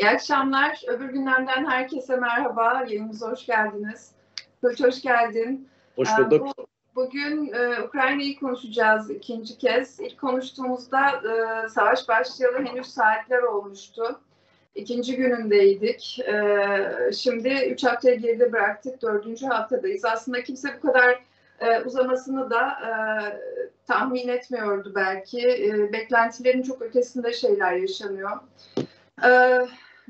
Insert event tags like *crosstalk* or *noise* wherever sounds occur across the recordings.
İyi akşamlar. Öbür gündemden herkese merhaba. Yayınımıza hoş geldiniz. Koç hoş geldin. Hoş bulduk. Bu, bugün e, Ukrayna'yı konuşacağız ikinci kez. İlk konuştuğumuzda e, savaş başlayalı henüz saatler olmuştu. İkinci günündeydik. E, şimdi üç haftayı geride bıraktık. Dördüncü haftadayız. Aslında kimse bu kadar e, uzamasını da e, tahmin etmiyordu belki. E, beklentilerin çok ötesinde şeyler yaşanıyor. E,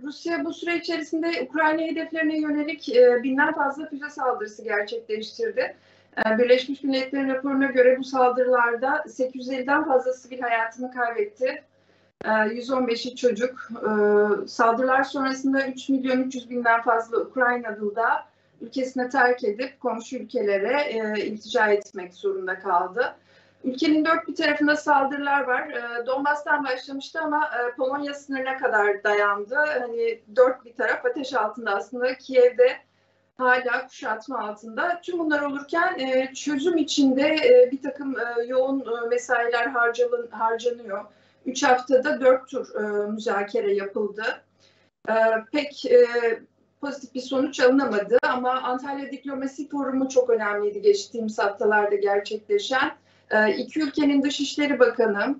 Rusya bu süre içerisinde Ukrayna hedeflerine yönelik e, binden fazla füze saldırısı gerçekleştirdi. E, Birleşmiş Milletler'in raporuna göre bu saldırılarda 850'den fazla sivil hayatını kaybetti. E, 115'i çocuk. E, saldırılar sonrasında 3 milyon 300 binden fazla Ukraynalı da ülkesine terk edip komşu ülkelere e, iltica etmek zorunda kaldı. Ülkenin dört bir tarafında saldırılar var. E, Donbas'tan başlamıştı ama e, Polonya sınırına kadar dayandı. Hani dört bir taraf ateş altında aslında. Kiev'de hala kuşatma altında. Tüm bunlar olurken e, çözüm içinde e, bir takım yoğun mesailer harcanın, harcanıyor. Üç haftada dört tur e, müzakere yapıldı. Pek pozitif bir sonuç alınamadı ama Antalya Diplomasi Forumu çok önemliydi geçtiğimiz haftalarda gerçekleşen. E, iki ülkenin Dışişleri Bakanı,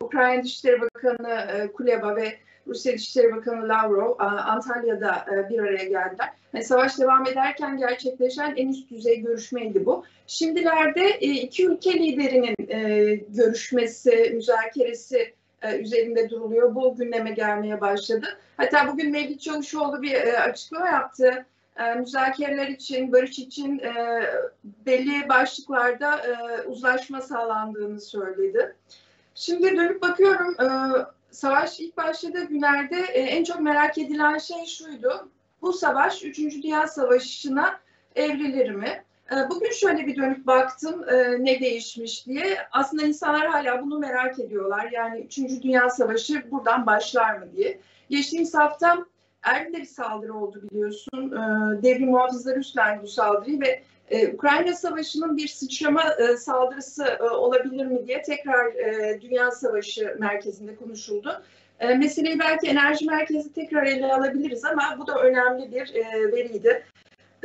Ukrayna Dışişleri Bakanı e, Kuleba ve Rusya Dışişleri Bakanı Lavrov Antalya'da e, bir araya geldiler. Yani savaş devam ederken gerçekleşen en üst düzey görüşmeydi bu. Şimdilerde e, iki ülke liderinin e, görüşmesi, müzakeresi üzerinde duruluyor. Bu gündeme gelmeye başladı. Hatta bugün Mevlüt Çavuşoğlu bir açıklama yaptı. Müzakereler için, barış için belli başlıklarda uzlaşma sağlandığını söyledi. Şimdi dönüp bakıyorum savaş ilk başladığı günlerde e, en çok merak edilen şey şuydu. Bu savaş 3. Dünya Savaşı'na evrilir mi? E, bugün şöyle bir dönüp baktım e, ne değişmiş diye. Aslında insanlar hala bunu merak ediyorlar. Yani 3. Dünya Savaşı buradan başlar mı diye. Geçtiğimiz hafta Erbil'de bir saldırı oldu biliyorsun. E, devrim muhafızları üstlendi bu saldırıyı ve ee, Ukrayna Savaşı'nın bir sıçrama e, saldırısı e, olabilir mi diye tekrar e, Dünya Savaşı merkezinde konuşuldu. E, meseleyi belki enerji merkezi tekrar ele alabiliriz ama bu da önemli bir e, veriydi.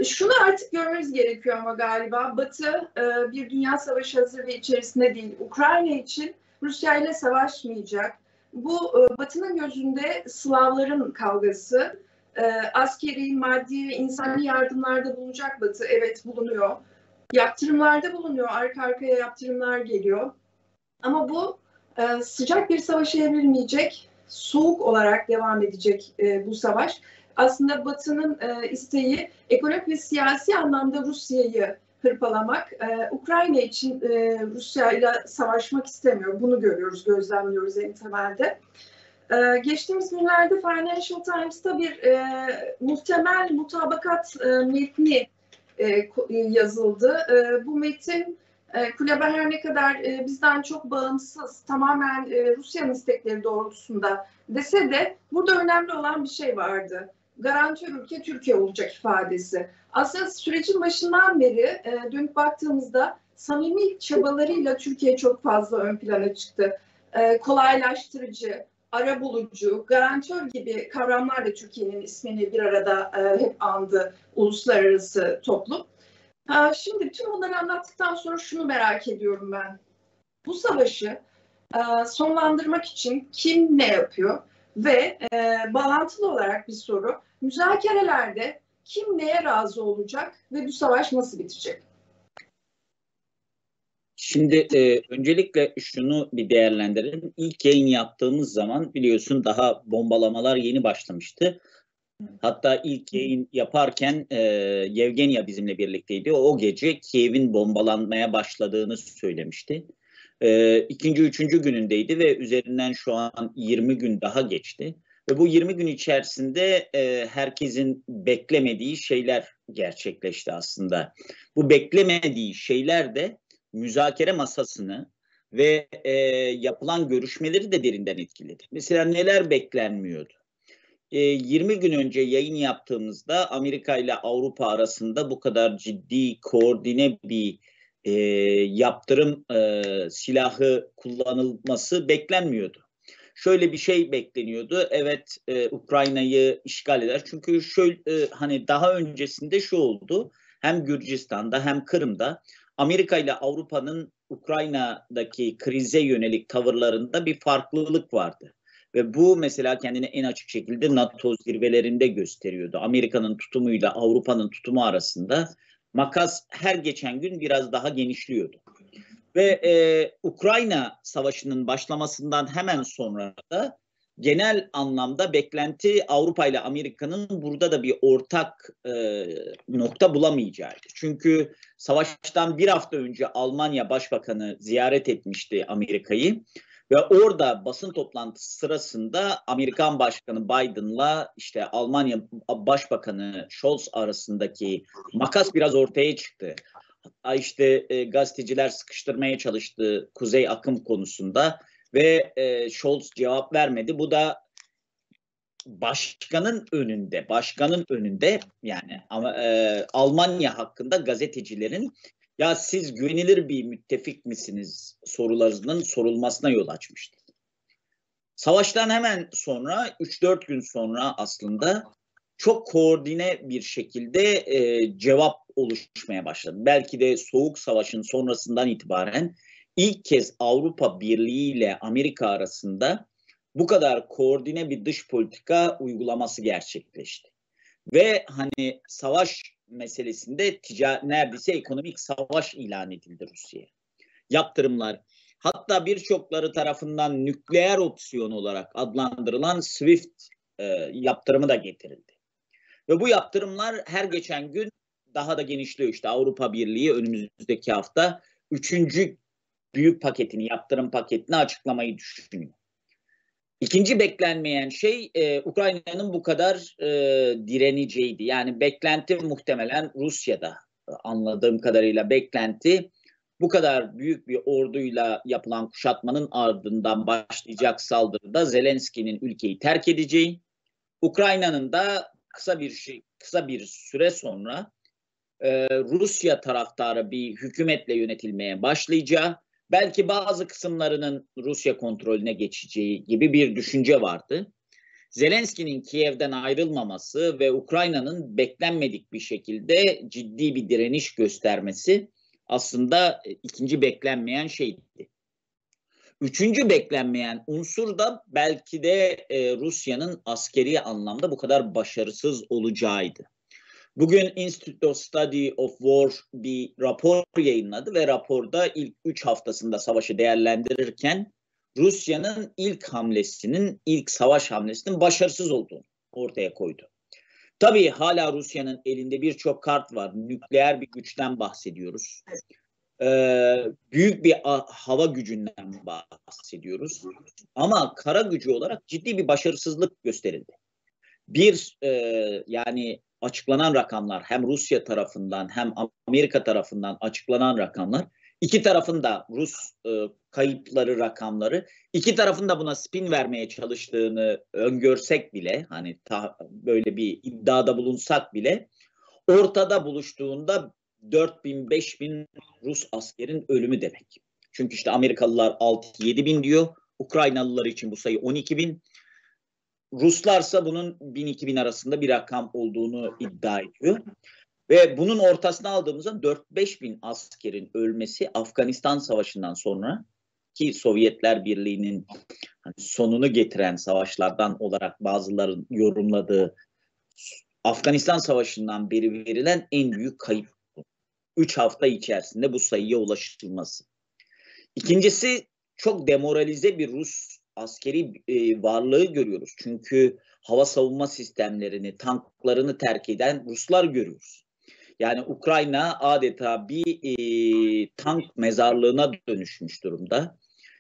Şunu artık görmemiz gerekiyor ama galiba Batı e, bir dünya savaşı hazırlığı içerisinde değil. Ukrayna için Rusya ile savaşmayacak. Bu e, Batı'nın gözünde Slavların kavgası, e, askeri, maddi ve insani yardımlarda bulunacak Batı. Evet bulunuyor. Yaptırımlarda bulunuyor. Arka arkaya yaptırımlar geliyor. Ama bu e, sıcak bir savaşa evrilmeyecek. Soğuk olarak devam edecek bu savaş. Aslında Batı'nın isteği ekonomik ve siyasi anlamda Rusya'yı hırpalamak. E, Ukrayna için e, Rusya ile savaşmak istemiyor. Bunu görüyoruz, gözlemliyoruz en temelde. Ee, geçtiğimiz günlerde Financial Times'ta bir e, muhtemel mutabakat e, metni e, yazıldı. E, bu metin e, Kulebe her ne kadar e, bizden çok bağımsız, tamamen e, Rusya'nın istekleri doğrultusunda dese de burada önemli olan bir şey vardı. Garantör ülke Türkiye olacak ifadesi. Aslında sürecin başından beri e, dönüp baktığımızda samimi çabalarıyla Türkiye çok fazla ön plana çıktı. E, kolaylaştırıcı, ara bulucu, garantör gibi kavramlar da Türkiye'nin ismini bir arada e, hep andı uluslararası toplum. Ha, şimdi tüm bunları anlattıktan sonra şunu merak ediyorum ben. Bu savaşı e, sonlandırmak için kim ne yapıyor? Ve e, bağlantılı olarak bir soru, müzakerelerde kim neye razı olacak ve bu savaş nasıl bitecek? Şimdi e, öncelikle şunu bir değerlendirelim. İlk yayın yaptığımız zaman biliyorsun daha bombalamalar yeni başlamıştı. Hatta ilk yayın yaparken e, Yevgenya bizimle birlikteydi. O gece Kiev'in bombalanmaya başladığını söylemişti. E, ikinci, üçüncü günündeydi ve üzerinden şu an 20 gün daha geçti. Ve bu 20 gün içerisinde e, herkesin beklemediği şeyler gerçekleşti aslında. Bu beklemediği şeyler de müzakere masasını ve e, yapılan görüşmeleri de derinden etkiledi. Mesela neler beklenmiyordu? E, 20 gün önce yayın yaptığımızda Amerika ile Avrupa arasında bu kadar ciddi, koordine bir e, yaptırım e, silahı kullanılması beklenmiyordu. şöyle bir şey bekleniyordu. Evet e, Ukrayna'yı işgal eder. Çünkü şöyle e, hani daha öncesinde şu oldu. Hem Gürcistan'da hem Kırım'da Amerika ile Avrupa'nın Ukrayna'daki krize yönelik tavırlarında bir farklılık vardı. Ve bu mesela kendini en açık şekilde NATO zirvelerinde gösteriyordu. Amerika'nın tutumuyla Avrupa'nın tutumu arasında makas her geçen gün biraz daha genişliyordu. Ve e, Ukrayna Savaşı'nın başlamasından hemen sonra da genel anlamda beklenti Avrupa ile Amerika'nın burada da bir ortak e, nokta bulamayacağıydı. Çünkü savaştan bir hafta önce Almanya Başbakanı ziyaret etmişti Amerika'yı ve orada basın toplantısı sırasında Amerikan Başkanı Biden'la işte Almanya Başbakanı Scholz arasındaki makas biraz ortaya çıktı. Hatta işte e, gazeteciler sıkıştırmaya çalıştı Kuzey akım konusunda ve e, Scholz cevap vermedi. Bu da başkanın önünde, başkanın önünde yani ama e, Almanya hakkında gazetecilerin ya siz güvenilir bir müttefik misiniz sorularının sorulmasına yol açmıştı. Savaştan hemen sonra 3-4 gün sonra aslında çok koordine bir şekilde e, cevap oluşmaya başladı. Belki de Soğuk Savaş'ın sonrasından itibaren ilk kez Avrupa Birliği ile Amerika arasında bu kadar koordine bir dış politika uygulaması gerçekleşti. Ve hani savaş meselesinde tica neredeyse ekonomik savaş ilan edildi Rusya'ya. Yaptırımlar hatta birçokları tarafından nükleer opsiyon olarak adlandırılan SWIFT e, yaptırımı da getirildi. Ve bu yaptırımlar her geçen gün daha da genişliyor. İşte Avrupa Birliği önümüzdeki hafta üçüncü büyük paketini, yaptırım paketini açıklamayı düşünüyor. İkinci beklenmeyen şey e, Ukrayna'nın bu kadar e, direneceğiydi. Yani beklenti muhtemelen Rusya'da anladığım kadarıyla beklenti bu kadar büyük bir orduyla yapılan kuşatmanın ardından başlayacak saldırıda Zelenski'nin ülkeyi terk edeceği, Ukrayna'nın da kısa bir şey kısa bir süre sonra e, Rusya taraftarı bir hükümetle yönetilmeye başlayacağı belki bazı kısımlarının Rusya kontrolüne geçeceği gibi bir düşünce vardı. Zelenski'nin Kiev'den ayrılmaması ve Ukrayna'nın beklenmedik bir şekilde ciddi bir direniş göstermesi aslında e, ikinci beklenmeyen şeydi. Üçüncü beklenmeyen unsur da belki de e, Rusya'nın askeri anlamda bu kadar başarısız olacağıydı. Bugün Institute of Study of War bir rapor yayınladı ve raporda ilk üç haftasında savaşı değerlendirirken Rusya'nın ilk hamlesinin, ilk savaş hamlesinin başarısız olduğunu ortaya koydu. Tabii hala Rusya'nın elinde birçok kart var. Nükleer bir güçten bahsediyoruz. Ee, büyük bir hava gücünden bahsediyoruz. Ama kara gücü olarak ciddi bir başarısızlık gösterildi. Bir e, yani açıklanan rakamlar hem Rusya tarafından hem Amerika tarafından açıklanan rakamlar iki tarafın da Rus e, kayıpları rakamları iki tarafın da buna spin vermeye çalıştığını öngörsek bile hani ta, böyle bir iddiada bulunsak bile ortada buluştuğunda 4000 5000 Rus askerin ölümü demek. Çünkü işte Amerikalılar 6-7 bin diyor. Ukraynalılar için bu sayı 12 bin. Ruslarsa bunun 1000-2000 arasında bir rakam olduğunu iddia ediyor. Ve bunun ortasına aldığımızda 4-5 bin askerin ölmesi Afganistan Savaşı'ndan sonra ki Sovyetler Birliği'nin hani sonunu getiren savaşlardan olarak bazıların yorumladığı Afganistan Savaşı'ndan beri verilen en büyük kayıp. 3 hafta içerisinde bu sayıya ulaşılması. İkincisi çok demoralize bir Rus askeri e, varlığı görüyoruz. Çünkü hava savunma sistemlerini, tanklarını terk eden Ruslar görüyoruz. Yani Ukrayna adeta bir e, tank mezarlığına dönüşmüş durumda.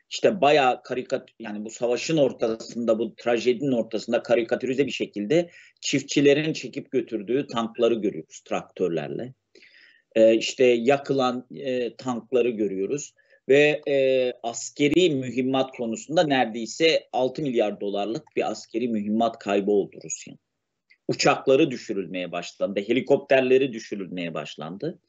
İşte bayağı karikat yani bu savaşın ortasında bu trajedinin ortasında karikatürize bir şekilde çiftçilerin çekip götürdüğü tankları görüyoruz traktörlerle. Ee, işte yakılan e, tankları görüyoruz ve e, askeri mühimmat konusunda neredeyse 6 milyar dolarlık bir askeri mühimmat kaybı oldu Rusya'nın. Uçakları düşürülmeye başlandı, helikopterleri düşürülmeye başlandı.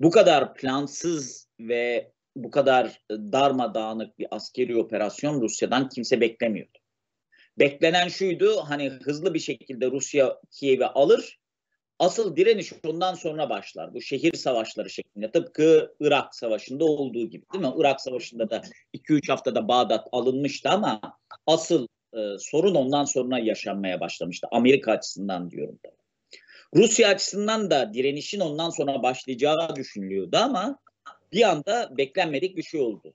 Bu kadar plansız ve bu kadar darmadağınık bir askeri operasyon Rusya'dan kimse beklemiyordu. Beklenen şuydu hani hızlı bir şekilde Rusya Kiev'i alır. Asıl direniş ondan sonra başlar. Bu şehir savaşları şeklinde tıpkı Irak Savaşı'nda olduğu gibi değil mi? Irak Savaşı'nda da 2-3 haftada Bağdat alınmıştı ama asıl e, sorun ondan sonra yaşanmaya başlamıştı. Amerika açısından diyorum da. Rusya açısından da direnişin ondan sonra başlayacağı düşünülüyordu ama bir anda beklenmedik bir şey oldu.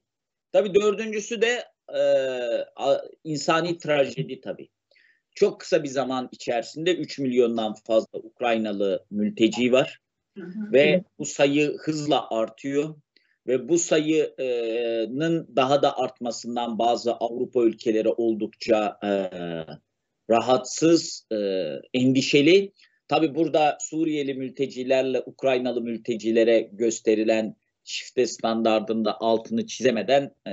Tabii dördüncüsü de e, insani trajedi tabii. Çok kısa bir zaman içerisinde 3 milyondan fazla Ukraynalı mülteci var. Hı hı. Ve bu sayı hızla artıyor ve bu sayının daha da artmasından bazı Avrupa ülkeleri oldukça e, rahatsız, e, endişeli. Tabi burada Suriyeli mültecilerle Ukraynalı mültecilere gösterilen çifte standardında altını çizemeden e,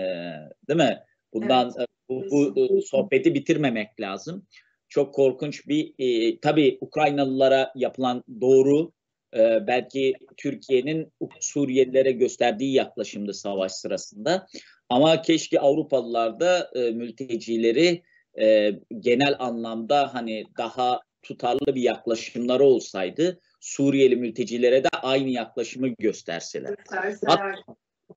değil mi? Bundan evet. bu, bu sohbeti bitirmemek lazım. Çok korkunç bir e, tabii Ukraynalılara yapılan doğru e, belki Türkiye'nin Suriyelilere gösterdiği yaklaşımdı savaş sırasında. Ama keşke Avrupalılar da e, mültecileri e, genel anlamda hani daha tutarlı bir yaklaşımları olsaydı Suriyeli mültecilere de aynı yaklaşımı gösterseler. Gösterseler.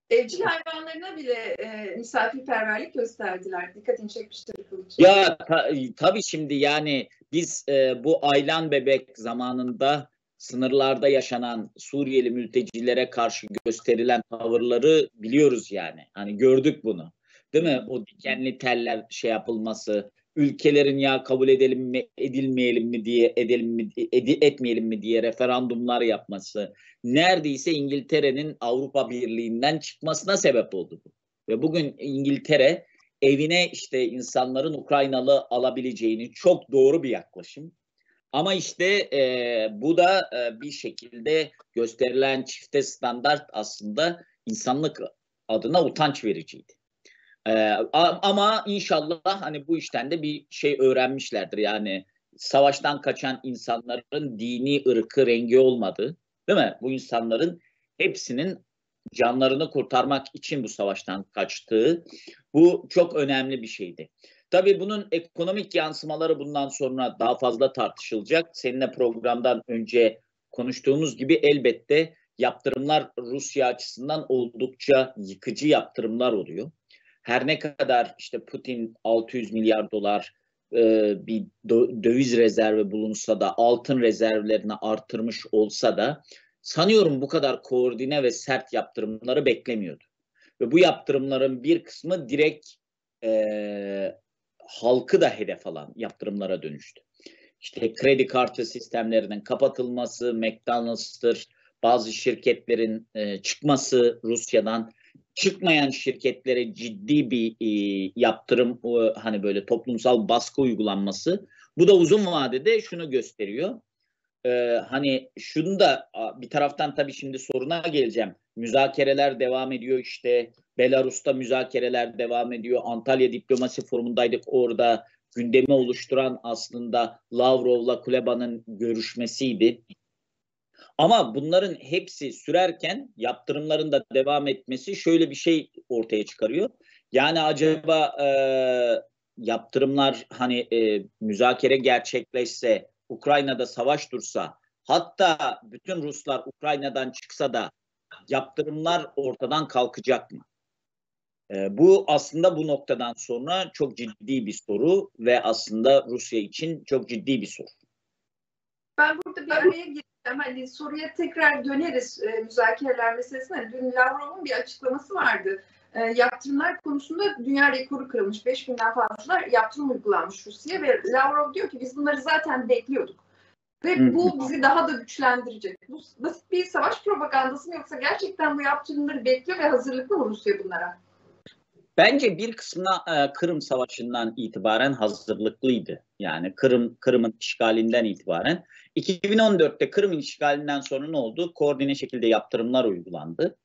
Evcil hayvanlarına bile e, misafirperverlik gösterdiler. Dikkatini çekmiştir Kılıç. Ya ta, tabii şimdi yani biz e, bu aylan bebek zamanında sınırlarda yaşanan Suriyeli mültecilere karşı gösterilen tavırları biliyoruz yani. Hani gördük bunu. Değil mi? O dikenli teller şey yapılması, ülkelerin ya kabul edelim mi, edilmeyelim mi diye edelim mi edi, etmeyelim mi diye referandumlar yapması neredeyse İngiltere'nin Avrupa Birliği'nden çıkmasına sebep oldu bu. Ve bugün İngiltere evine işte insanların Ukraynalı alabileceğini çok doğru bir yaklaşım. Ama işte e, bu da e, bir şekilde gösterilen çifte standart aslında insanlık adına utanç vericiydi. Ee, ama inşallah hani bu işten de bir şey öğrenmişlerdir. Yani savaştan kaçan insanların dini, ırkı, rengi olmadı. Değil mi? Bu insanların hepsinin canlarını kurtarmak için bu savaştan kaçtığı bu çok önemli bir şeydi. Tabii bunun ekonomik yansımaları bundan sonra daha fazla tartışılacak. Seninle programdan önce konuştuğumuz gibi elbette yaptırımlar Rusya açısından oldukça yıkıcı yaptırımlar oluyor her ne kadar işte Putin 600 milyar dolar e, bir döviz rezervi bulunsa da altın rezervlerini artırmış olsa da sanıyorum bu kadar koordine ve sert yaptırımları beklemiyordu. Ve bu yaptırımların bir kısmı direkt e, halkı da hedef alan yaptırımlara dönüştü. İşte kredi kartı sistemlerinin kapatılması, McDonald's'tır, bazı şirketlerin e, çıkması Rusya'dan çıkmayan şirketlere ciddi bir e, yaptırım e, hani böyle toplumsal baskı uygulanması bu da uzun vadede şunu gösteriyor. E, hani şunu da bir taraftan tabii şimdi soruna geleceğim. Müzakereler devam ediyor işte Belarus'ta müzakereler devam ediyor. Antalya Diplomasi Forumu'ndaydık orada gündemi oluşturan aslında Lavrov'la Kuleba'nın görüşmesiydi. Ama bunların hepsi sürerken yaptırımların da devam etmesi şöyle bir şey ortaya çıkarıyor. Yani acaba e, yaptırımlar hani e, müzakere gerçekleşse, Ukrayna'da savaş dursa, hatta bütün Ruslar Ukrayna'dan çıksa da yaptırımlar ortadan kalkacak mı? E, bu aslında bu noktadan sonra çok ciddi bir soru ve aslında Rusya için çok ciddi bir soru. Ben burada bir araya gireyim hani soruya tekrar döneriz e, müzakereler meselesine. Dün Lavrov'un bir açıklaması vardı. E, yaptırımlar konusunda dünya rekoru kırılmış. 5000'den fazla yaptırım uygulanmış Rusya ve Lavrov diyor ki biz bunları zaten bekliyorduk. Ve bu bizi daha da güçlendirecek. Bu basit bir savaş propagandası mı yoksa gerçekten bu yaptırımları bekliyor ve hazırlıklı mı Rusya bunlara? Bence bir kısmına e, Kırım Savaşı'ndan itibaren hazırlıklıydı. Yani Kırım Kırım'ın işgalinden itibaren. 2014'te Kırım'ın işgalinden sonra ne oldu? Koordine şekilde yaptırımlar uygulandı.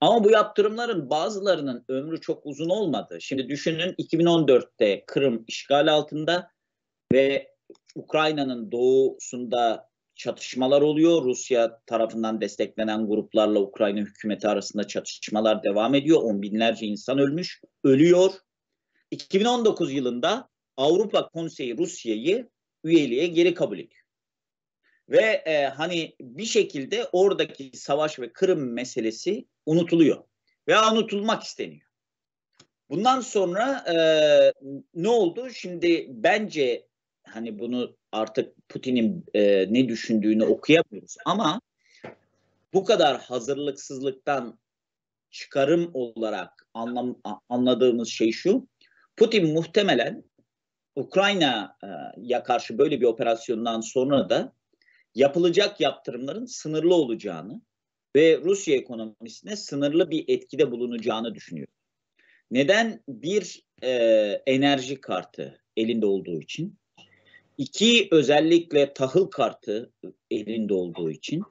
Ama bu yaptırımların bazılarının ömrü çok uzun olmadı. Şimdi düşünün 2014'te Kırım işgal altında ve Ukrayna'nın doğusunda çatışmalar oluyor. Rusya tarafından desteklenen gruplarla Ukrayna hükümeti arasında çatışmalar devam ediyor. On binlerce insan ölmüş, ölüyor. 2019 yılında Avrupa Konseyi Rusya'yı üyeliğe geri kabul ediyor. Ve e, hani bir şekilde oradaki savaş ve Kırım meselesi unutuluyor. Ve unutulmak isteniyor. Bundan sonra e, ne oldu? Şimdi bence hani bunu artık Putin'in e, ne düşündüğünü okuyamıyoruz ama bu kadar hazırlıksızlıktan çıkarım olarak anlam, anladığımız şey şu. Putin muhtemelen Ukrayna'ya karşı böyle bir operasyondan sonra da yapılacak yaptırımların sınırlı olacağını ve Rusya ekonomisine sınırlı bir etkide bulunacağını düşünüyor. Neden? Bir e, enerji kartı elinde olduğu için. İki özellikle tahıl kartı elinde olduğu için.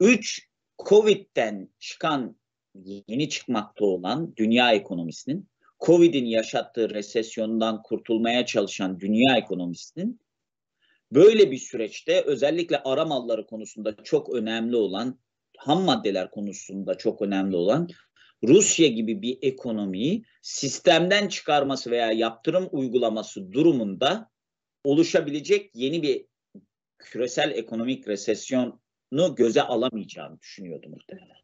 Üç Covid'den çıkan yeni çıkmakta olan dünya ekonomisinin Covid'in yaşattığı resesyondan kurtulmaya çalışan dünya ekonomisinin böyle bir süreçte özellikle ara malları konusunda çok önemli olan ham maddeler konusunda çok önemli olan Rusya gibi bir ekonomiyi sistemden çıkarması veya yaptırım uygulaması durumunda oluşabilecek yeni bir küresel ekonomik resesyonu göze alamayacağını düşünüyordu muhtemelen.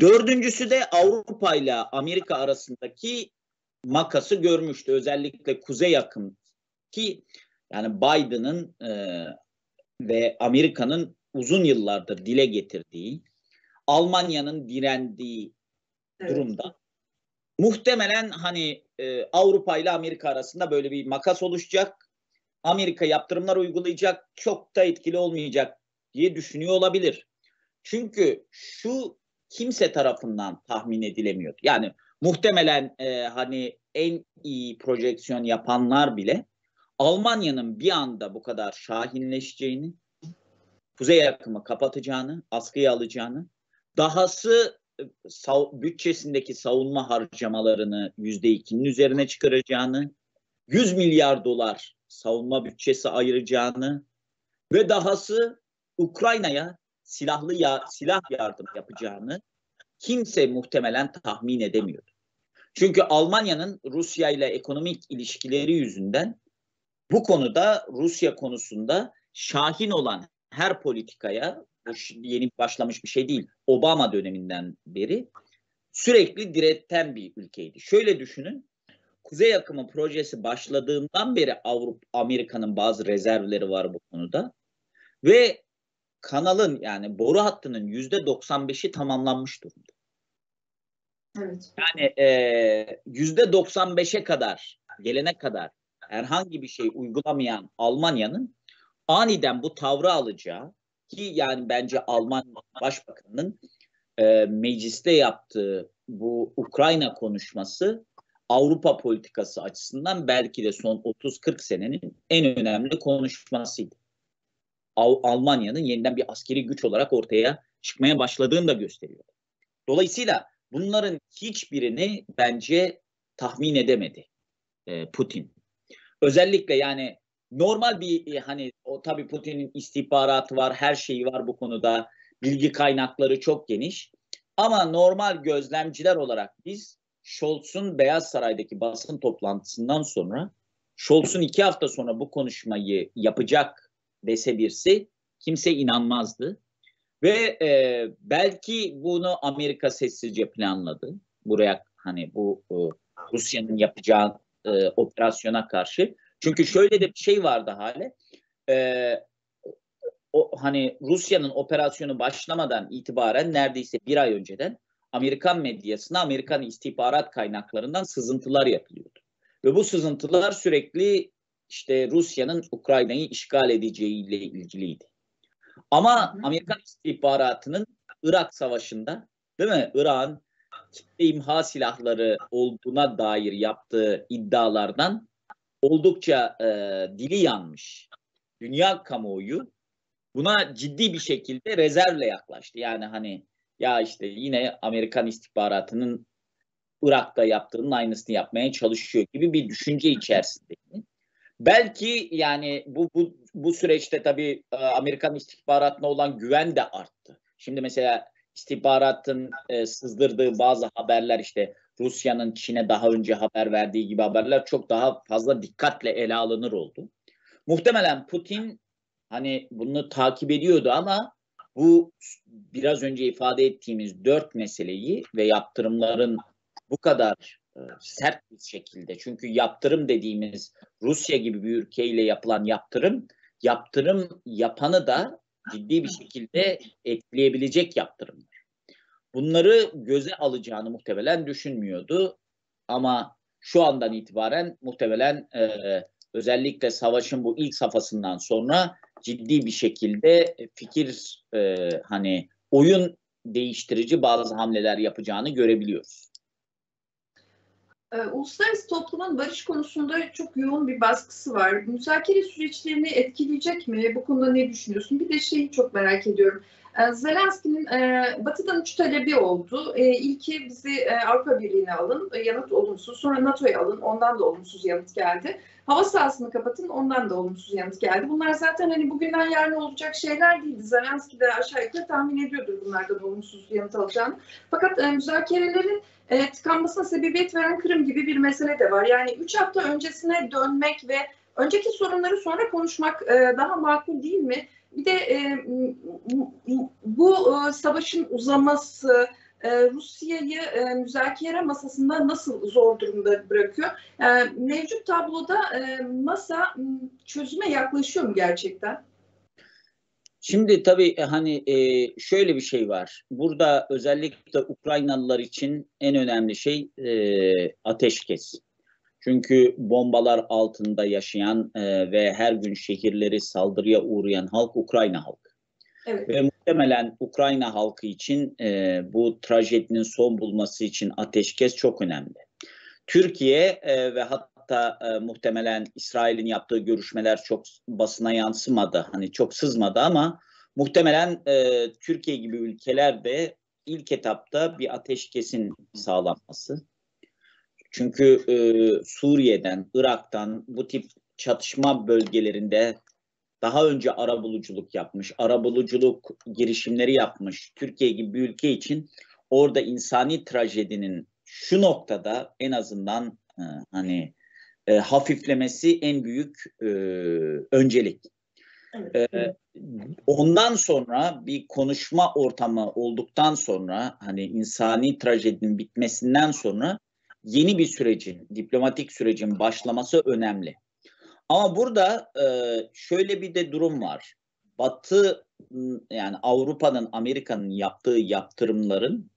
Dördüncüsü de Avrupa ile Amerika arasındaki makası görmüştü. Özellikle kuzey yakın ki yani Biden'ın e, ve Amerika'nın uzun yıllardır dile getirdiği, Almanya'nın direndiği evet. durumda muhtemelen hani e, Avrupa ile Amerika arasında böyle bir makas oluşacak. Amerika yaptırımlar uygulayacak, çok da etkili olmayacak diye düşünüyor olabilir. Çünkü şu kimse tarafından tahmin edilemiyordu. Yani muhtemelen e, hani en iyi projeksiyon yapanlar bile Almanya'nın bir anda bu kadar şahinleşeceğini, kuzey akımı kapatacağını, askıya alacağını, dahası e, sav- bütçesindeki savunma harcamalarını yüzde ikinin üzerine çıkaracağını, 100 milyar dolar savunma bütçesi ayıracağını ve dahası Ukrayna'ya silahlı ya silah yardım yapacağını kimse muhtemelen tahmin edemiyordu. Çünkü Almanya'nın Rusya ile ekonomik ilişkileri yüzünden bu konuda Rusya konusunda şahin olan her politikaya bu yeni başlamış bir şey değil. Obama döneminden beri sürekli direten bir ülkeydi. Şöyle düşünün. Kuzey akımı projesi başladığından beri Avrupa Amerika'nın bazı rezervleri var bu konuda. Ve kanalın yani boru hattının yüzde 95'i tamamlanmış durumda. Evet. Yani yüzde 95'e kadar gelene kadar herhangi bir şey uygulamayan Almanya'nın aniden bu tavrı alacağı ki yani bence Alman Başbakanı'nın e, mecliste yaptığı bu Ukrayna konuşması Avrupa politikası açısından belki de son 30-40 senenin en önemli konuşmasıydı. Almanya'nın yeniden bir askeri güç olarak ortaya çıkmaya başladığını da gösteriyor. Dolayısıyla bunların hiçbirini bence tahmin edemedi e, Putin. Özellikle yani normal bir e, hani o tabii Putin'in istihbaratı var, her şeyi var bu konuda. Bilgi kaynakları çok geniş. Ama normal gözlemciler olarak biz Scholz'un Beyaz Saray'daki basın toplantısından sonra Scholz'un iki hafta sonra bu konuşmayı yapacak dese birisi kimse inanmazdı. Ve e, belki bunu Amerika sessizce planladı. Buraya hani bu e, Rusya'nın yapacağı e, operasyona karşı. Çünkü şöyle de bir şey vardı hale. E, o hani Rusya'nın operasyonu başlamadan itibaren neredeyse bir ay önceden Amerikan medyasına, Amerikan istihbarat kaynaklarından sızıntılar yapılıyordu. Ve bu sızıntılar sürekli işte Rusya'nın Ukrayna'yı işgal edeceğiyle ilgiliydi. Ama Amerikan istihbaratının Irak Savaşı'nda değil mi? Irak'ın kitle imha silahları olduğuna dair yaptığı iddialardan oldukça e, dili yanmış. Dünya kamuoyu buna ciddi bir şekilde rezervle yaklaştı. Yani hani ya işte yine Amerikan istihbaratının Irak'ta yaptığının aynısını yapmaya çalışıyor gibi bir düşünce içerisindeydi. Belki yani bu bu bu süreçte tabii e, Amerikan istihbaratına olan güven de arttı. Şimdi mesela istihbaratın e, sızdırdığı bazı haberler işte Rusya'nın Çin'e daha önce haber verdiği gibi haberler çok daha fazla dikkatle ele alınır oldu. Muhtemelen Putin hani bunu takip ediyordu ama bu biraz önce ifade ettiğimiz dört meseleyi ve yaptırımların bu kadar e, sert bir şekilde çünkü yaptırım dediğimiz Rusya gibi bir ülkeyle yapılan yaptırım yaptırım yapanı da ciddi bir şekilde etkileyebilecek yaptırımlar. Bunları göze alacağını muhtemelen düşünmüyordu ama şu andan itibaren muhtemelen e, özellikle savaşın bu ilk safhasından sonra ciddi bir şekilde fikir e, hani oyun değiştirici bazı hamleler yapacağını görebiliyoruz. Ee, uluslararası toplumun barış konusunda çok yoğun bir baskısı var. Müzakere süreçlerini etkileyecek mi? Bu konuda ne düşünüyorsun? Bir de şeyi çok merak ediyorum. Ee, Zelenski'nin e, Batı'dan üç talebi oldu. E, ilki bizi e, Avrupa Birliği'ne alın, e, yanıt olumsuz. Sonra NATO'ya alın, ondan da olumsuz yanıt geldi. Hava sahasını kapatın, ondan da olumsuz yanıt geldi. Bunlar zaten hani bugünden yarın olacak şeyler değildi. Zelenski de aşağı yukarı tahmin ediyordur bunlardan olumsuz yanıt alacağını. Fakat e, müzakerelerin e, tıkanmasına sebebiyet veren Kırım gibi bir mesele de var. Yani üç hafta öncesine dönmek ve önceki sorunları sonra konuşmak e, daha makul değil mi? Bir de e, bu e, savaşın uzaması e, Rusya'yı e, müzakere masasında nasıl zor durumda bırakıyor? E, mevcut tabloda e, masa çözüme yaklaşıyor mu gerçekten? Şimdi tabii hani şöyle bir şey var. Burada özellikle Ukraynalılar için en önemli şey ateşkes. Çünkü bombalar altında yaşayan ve her gün şehirleri saldırıya uğrayan halk Ukrayna halkı. Evet. Ve muhtemelen Ukrayna halkı için e, bu trajedinin son bulması için ateşkes çok önemli. Türkiye e, ve hatta e, muhtemelen İsrail'in yaptığı görüşmeler çok basına yansımadı. Hani çok sızmadı ama muhtemelen e, Türkiye gibi ülkelerde ilk etapta bir ateşkesin sağlanması çünkü e, Suriye'den, Irak'tan bu tip çatışma bölgelerinde daha önce arabuluculuk yapmış, arabuluculuk girişimleri yapmış Türkiye gibi bir ülke için orada insani trajedinin şu noktada en azından e, hani e, hafiflemesi en büyük e, öncelik. Evet. E, ondan sonra bir konuşma ortamı olduktan sonra hani insani trajedinin bitmesinden sonra yeni bir sürecin, diplomatik sürecin başlaması önemli. Ama burada e, şöyle bir de durum var. Batı yani Avrupa'nın, Amerika'nın yaptığı yaptırımların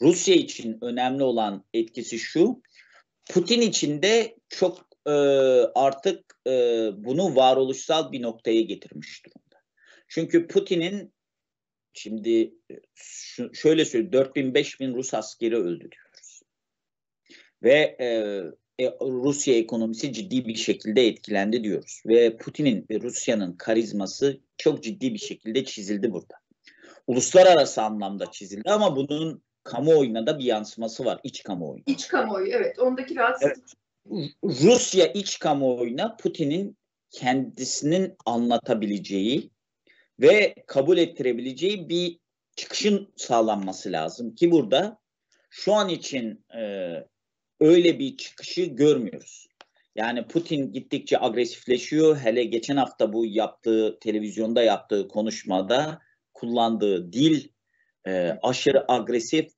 Rusya için önemli olan etkisi şu. Putin için de çok e, artık e, bunu varoluşsal bir noktaya getirmiş durumda. Çünkü Putin'in şimdi şu, şöyle söyleyeyim 4000-5000 Rus askeri öldü diyor ve e, e, Rusya ekonomisi ciddi bir şekilde etkilendi diyoruz. Ve Putin'in ve Rusya'nın karizması çok ciddi bir şekilde çizildi burada. Uluslararası anlamda çizildi ama bunun kamuoyuna da bir yansıması var. iç kamuoyu. İç kamuoyu evet. Ondaki rahatsızlık. Evet. Rusya iç kamuoyuna Putin'in kendisinin anlatabileceği ve kabul ettirebileceği bir çıkışın sağlanması lazım ki burada şu an için e, öyle bir çıkışı görmüyoruz. Yani Putin gittikçe agresifleşiyor. Hele geçen hafta bu yaptığı televizyonda yaptığı konuşmada kullandığı dil e, aşırı agresif.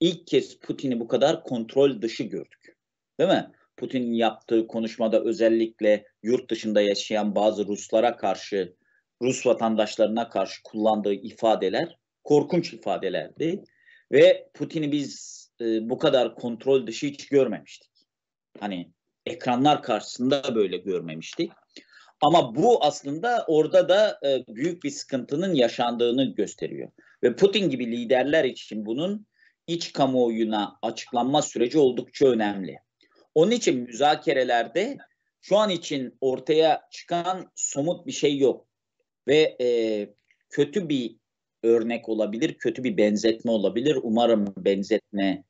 İlk kez Putin'i bu kadar kontrol dışı gördük. Değil mi? Putin'in yaptığı konuşmada özellikle yurt dışında yaşayan bazı Ruslara karşı, Rus vatandaşlarına karşı kullandığı ifadeler korkunç ifadelerdi. Ve Putin'i biz e, bu kadar kontrol dışı hiç görmemiştik. Hani ekranlar karşısında böyle görmemiştik. Ama bu aslında orada da e, büyük bir sıkıntının yaşandığını gösteriyor. Ve Putin gibi liderler için bunun iç kamuoyuna açıklanma süreci oldukça önemli. Onun için müzakerelerde şu an için ortaya çıkan somut bir şey yok. Ve e, kötü bir örnek olabilir, kötü bir benzetme olabilir. Umarım benzetme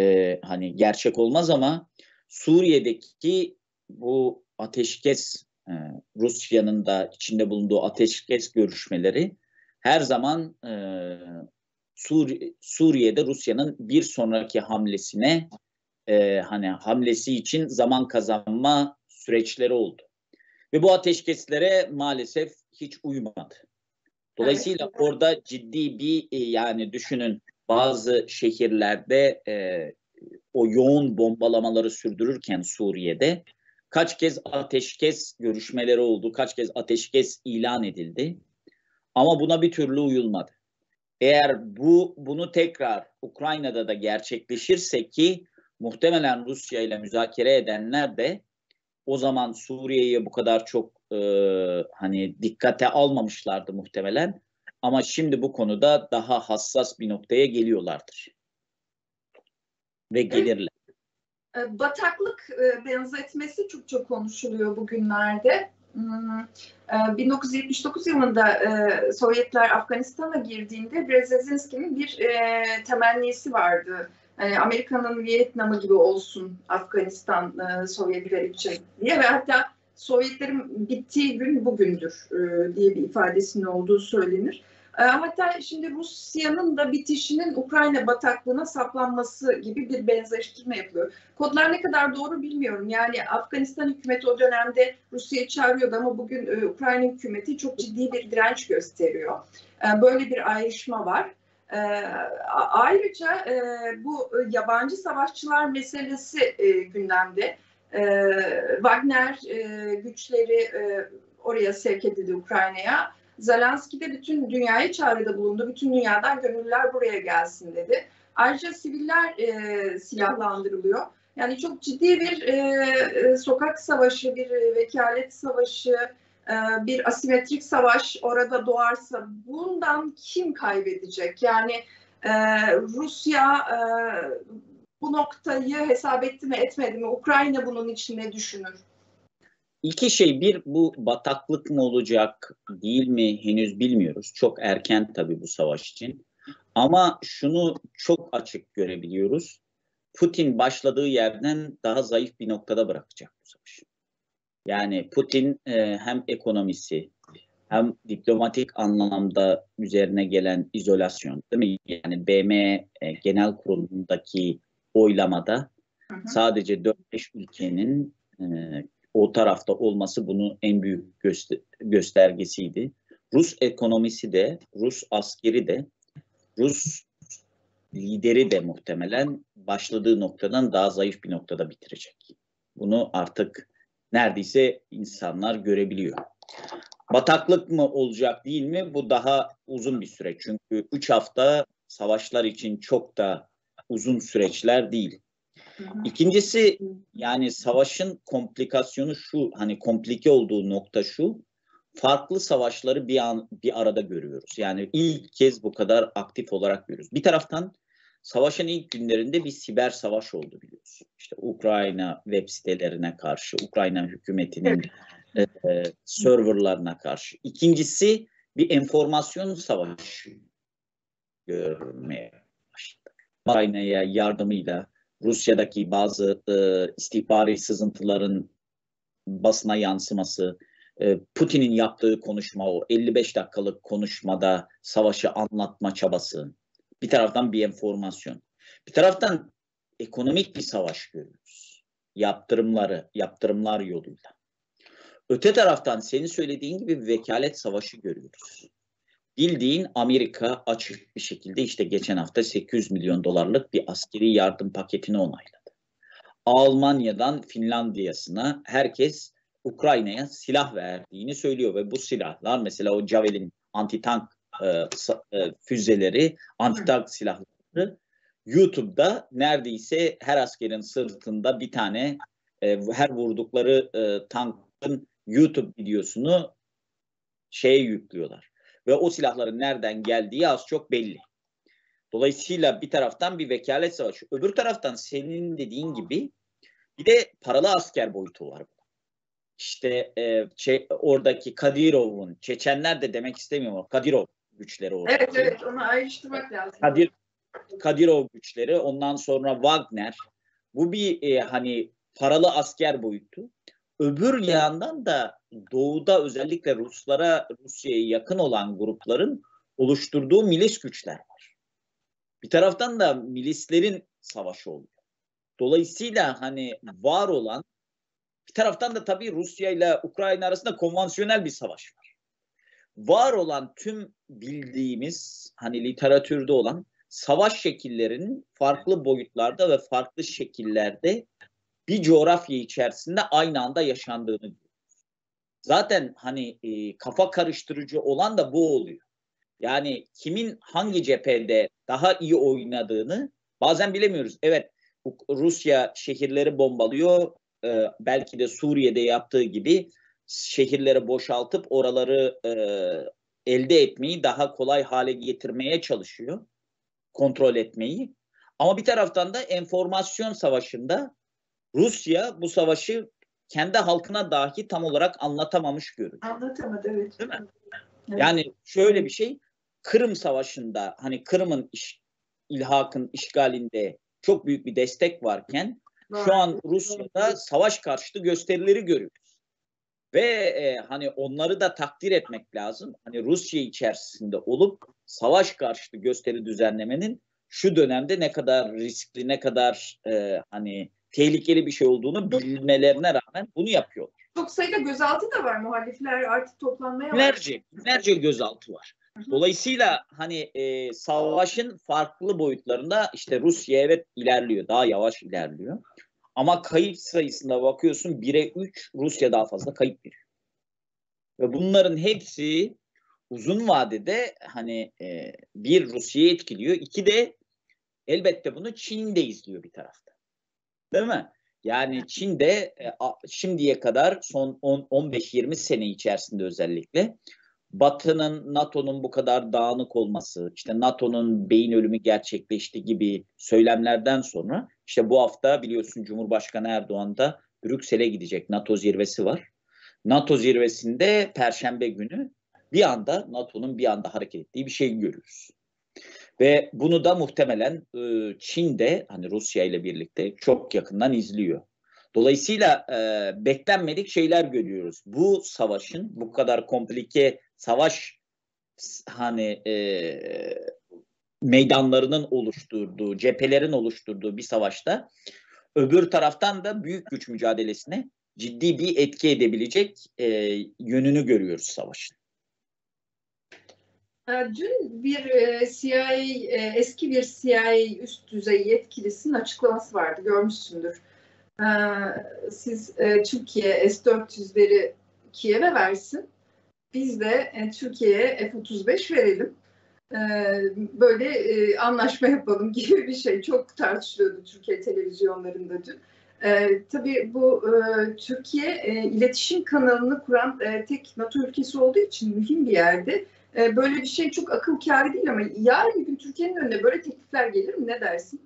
e, hani gerçek olmaz ama Suriye'deki bu ateşkes e, Rusya'nın da içinde bulunduğu ateşkes görüşmeleri her zaman e, Suriye, Suriye'de Rusya'nın bir sonraki hamlesine e, hani hamlesi için zaman kazanma süreçleri oldu. Ve bu ateşkeslere maalesef hiç uymadı. Dolayısıyla evet. orada ciddi bir e, yani düşünün bazı şehirlerde e, o yoğun bombalamaları sürdürürken Suriye'de kaç kez ateşkes görüşmeleri oldu, kaç kez ateşkes ilan edildi. Ama buna bir türlü uyulmadı. Eğer bu bunu tekrar Ukrayna'da da gerçekleşirse ki muhtemelen Rusya ile müzakere edenler de o zaman Suriye'ye bu kadar çok e, hani dikkate almamışlardı muhtemelen. Ama şimdi bu konuda daha hassas bir noktaya geliyorlardır. Ve gelirler. E, bataklık e, benzetmesi çok çok konuşuluyor bugünlerde. 1979 hmm, e, yılında Sovyetler Afganistan'a girdiğinde Brzezinski'nin bir temennisi vardı. Yani Amerika'nın Vietnam'ı gibi olsun Afganistan Sovyetler için diye ve hatta Sovyetlerin bittiği gün bugündür diye bir ifadesinin olduğu söylenir. Ee, hatta şimdi Rusya'nın da bitişinin Ukrayna bataklığına saplanması gibi bir benzeştirme yapılıyor. Kodlar ne kadar doğru bilmiyorum. Yani Afganistan hükümeti o dönemde Rusya'yı çağırıyordu ama bugün e, Ukrayna hükümeti çok ciddi bir direnç gösteriyor. Böyle bir ayrışma var. Ayrıca e, bu yabancı savaşçılar meselesi e, gündemde. Wagner güçleri oraya sevk edildi Ukrayna'ya Zelenski de bütün dünyaya çağrıda bulundu. Bütün dünyadan gönüllüler buraya gelsin dedi. Ayrıca siviller e, silahlandırılıyor. Yani çok ciddi bir e, e sokak savaşı, bir vekalet savaşı, e, bir asimetrik savaş orada doğarsa bundan kim kaybedecek? Yani e, Rusya e, bu noktayı hesap etti mi etmedi mi? Ukrayna bunun için ne düşünür? İki şey bir bu bataklık mı olacak değil mi henüz bilmiyoruz. Çok erken tabii bu savaş için. Ama şunu çok açık görebiliyoruz. Putin başladığı yerden daha zayıf bir noktada bırakacak bu savaşı. Yani Putin e, hem ekonomisi hem diplomatik anlamda üzerine gelen izolasyon değil mi? Yani BM e, Genel Kurulu'ndaki oylamada hı hı. sadece 4-5 ülkenin e, o tarafta olması bunu en büyük göster göstergesiydi. Rus ekonomisi de, Rus askeri de, Rus lideri de muhtemelen başladığı noktadan daha zayıf bir noktada bitirecek. Bunu artık neredeyse insanlar görebiliyor. Bataklık mı olacak değil mi? Bu daha uzun bir süreç. Çünkü 3 hafta savaşlar için çok da uzun süreçler değil. İkincisi yani savaşın komplikasyonu şu hani komplike olduğu nokta şu farklı savaşları bir an bir arada görüyoruz. Yani ilk kez bu kadar aktif olarak görüyoruz. Bir taraftan savaşın ilk günlerinde bir siber savaş oldu biliyorsun. İşte Ukrayna web sitelerine karşı, Ukrayna hükümetinin e, e, serverlarına karşı. İkincisi bir enformasyon savaşı görmeye. Ukrayna'ya yardımıyla Rusya'daki bazı e, istihbari sızıntıların basına yansıması, e, Putin'in yaptığı konuşma o 55 dakikalık konuşmada savaşı anlatma çabası. Bir taraftan bir enformasyon. Bir taraftan ekonomik bir savaş görüyoruz. Yaptırımları, yaptırımlar yoluyla. Öte taraftan senin söylediğin gibi vekalet savaşı görüyoruz bildiğin Amerika açık bir şekilde işte geçen hafta 800 milyon dolarlık bir askeri yardım paketini onayladı. Almanya'dan Finlandiya'sına herkes Ukrayna'ya silah verdiğini söylüyor ve bu silahlar mesela o Javelin antitank e, e, füzeleri, antitank silahları YouTube'da neredeyse her askerin sırtında bir tane e, her vurdukları e, tankın YouTube videosunu şeye yüklüyorlar ve o silahların nereden geldiği az çok belli. Dolayısıyla bir taraftan bir vekalet savaşı. Öbür taraftan senin dediğin gibi bir de paralı asker boyutu var. İşte e, şey, oradaki Kadirov'un, Çeçenler de demek istemiyorum Kadirov güçleri orada. Evet evet onu ayrıştırmak lazım. Kadir, Kadirov güçleri ondan sonra Wagner. Bu bir e, hani paralı asker boyutu. Öbür yandan da doğuda özellikle Ruslara, Rusya'ya yakın olan grupların oluşturduğu milis güçler var. Bir taraftan da milislerin savaşı oluyor. Dolayısıyla hani var olan bir taraftan da tabii Rusya ile Ukrayna arasında konvansiyonel bir savaş var. Var olan tüm bildiğimiz hani literatürde olan savaş şekillerinin farklı boyutlarda ve farklı şekillerde bir coğrafya içerisinde aynı anda yaşandığını görüyoruz. Zaten hani e, kafa karıştırıcı olan da bu oluyor. Yani kimin hangi cephede daha iyi oynadığını bazen bilemiyoruz. Evet Rusya şehirleri bombalıyor. Ee, belki de Suriye'de yaptığı gibi şehirleri boşaltıp oraları e, elde etmeyi daha kolay hale getirmeye çalışıyor. Kontrol etmeyi. Ama bir taraftan da enformasyon savaşında Rusya bu savaşı kendi halkına dahi tam olarak anlatamamış görünüyor. Anlatamadı evet. Değil mi? Evet. Yani şöyle bir şey Kırım Savaşı'nda hani Kırım'ın iş, ilhakın işgalinde çok büyük bir destek varken Var. şu an Rusya'da savaş karşıtı gösterileri görüyoruz. Ve e, hani onları da takdir etmek lazım. Hani Rusya içerisinde olup savaş karşıtı gösteri düzenlemenin şu dönemde ne kadar riskli, ne kadar e, hani tehlikeli bir şey olduğunu bilmelerine rağmen bunu yapıyorlar. Çok sayıda gözaltı da var. Muhalifler artık toplanmaya binlerce, binlerce gözaltı var. Dolayısıyla hani e, savaşın farklı boyutlarında işte Rusya evet ilerliyor, daha yavaş ilerliyor. Ama kayıp sayısına bakıyorsun 1'e 3 Rusya daha fazla kayıp veriyor. Ve bunların hepsi uzun vadede hani e, bir Rusya'yı etkiliyor. iki de elbette bunu Çin de izliyor bir tarafta. Değil mi? Yani Çin'de e, şimdiye kadar son 15-20 sene içerisinde özellikle Batı'nın, NATO'nun bu kadar dağınık olması, işte NATO'nun beyin ölümü gerçekleşti gibi söylemlerden sonra işte bu hafta biliyorsun Cumhurbaşkanı Erdoğan da Brüksel'e gidecek. NATO zirvesi var. NATO zirvesinde Perşembe günü bir anda NATO'nun bir anda hareket ettiği bir şey görüyoruz. Ve bunu da muhtemelen e, Çin de hani Rusya ile birlikte çok yakından izliyor. Dolayısıyla e, beklenmedik şeyler görüyoruz. Bu savaşın bu kadar komplike savaş hani e, meydanlarının oluşturduğu, cephelerin oluşturduğu bir savaşta öbür taraftan da büyük güç mücadelesine ciddi bir etki edebilecek e, yönünü görüyoruz savaşın. Dün bir e, CIA, e, eski bir CIA üst düzey yetkilisinin açıklaması vardı, görmüşsündür. E, siz Türkiye S-400'leri Kiev'e versin, biz de Türkiye'ye F-35 verelim. Böyle anlaşma yapalım *laughs* gibi bir şey. Çok tartışılıyordu Türkiye televizyonlarında dün. Ee, tabii bu e, Türkiye e, iletişim kanalını kuran e, tek NATO ülkesi olduğu için mühim bir yerde. E, böyle bir şey çok akıl kârı değil ama yarın bir gün Türkiye'nin önüne böyle teklifler gelir mi? Ne dersin?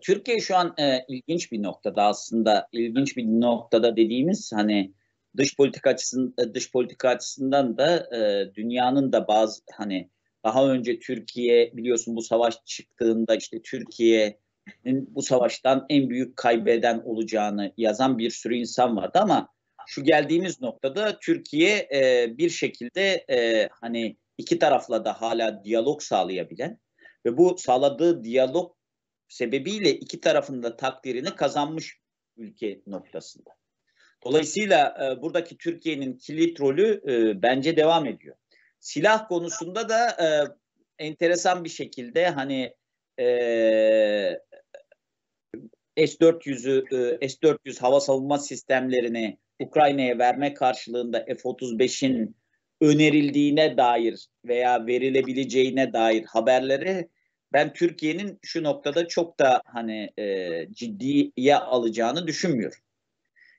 Türkiye şu an e, ilginç bir noktada aslında ilginç bir noktada dediğimiz hani dış politika açısından dış politika açısından da e, dünyanın da bazı hani daha önce Türkiye biliyorsun bu savaş çıktığında işte Türkiye'nin bu savaştan en büyük kaybeden olacağını yazan bir sürü insan vardı ama şu geldiğimiz noktada Türkiye e, bir şekilde e, hani iki tarafla da hala diyalog sağlayabilen ve bu sağladığı diyalog sebebiyle iki tarafın da takdirini kazanmış ülke noktasında. Dolayısıyla e, buradaki Türkiye'nin kilit rolü e, bence devam ediyor. Silah konusunda da e, enteresan bir şekilde hani e, S-400'ü e, S-400 hava savunma sistemlerini Ukrayna'ya verme karşılığında F-35'in önerildiğine dair veya verilebileceğine dair haberleri ben Türkiye'nin şu noktada çok da hani e, ciddiye alacağını düşünmüyorum.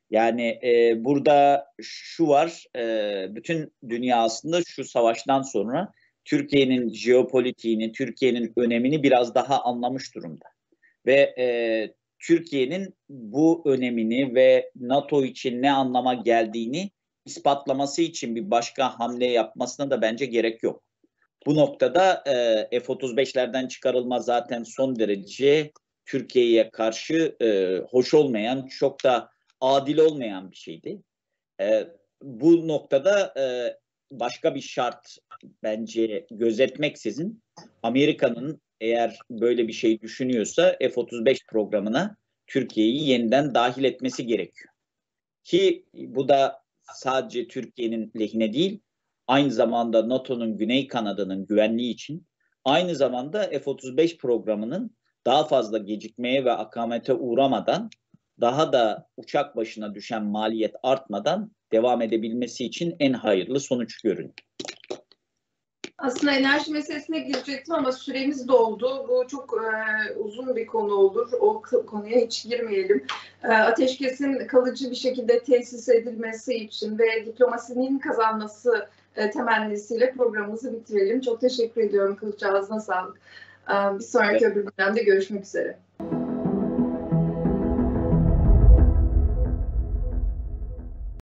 Yani e, burada şu var, e, bütün dünya aslında şu savaştan sonra Türkiye'nin jeopolitiğini, Türkiye'nin önemini biraz daha anlamış durumda. Ve e, Türkiye'nin bu önemini ve NATO için ne anlama geldiğini ispatlaması için bir başka hamle yapmasına da bence gerek yok. Bu noktada e, F-35'lerden çıkarılma zaten son derece Türkiye'ye karşı e, hoş olmayan, çok da adil olmayan bir şeydi. E, bu noktada e, başka bir şart bence gözetmeksizin Amerika'nın eğer böyle bir şey düşünüyorsa F-35 programına Türkiye'yi yeniden dahil etmesi gerekiyor. Ki bu da sadece Türkiye'nin lehine değil, aynı zamanda NATO'nun Güney kanadının güvenliği için, aynı zamanda F-35 programının daha fazla gecikmeye ve akamete uğramadan, daha da uçak başına düşen maliyet artmadan devam edebilmesi için en hayırlı sonuç görünüyor. Aslında enerji meselesine girecektim ama süremiz doldu. Bu çok e, uzun bir konu olur. O konuya hiç girmeyelim. E, ateşkesin kalıcı bir şekilde tesis edilmesi için ve diplomasinin kazanması e, temennisiyle programımızı bitirelim. Çok teşekkür ediyorum Kılıç Ağzına sağlık. E, bir sonraki öbür dönemde görüşmek üzere.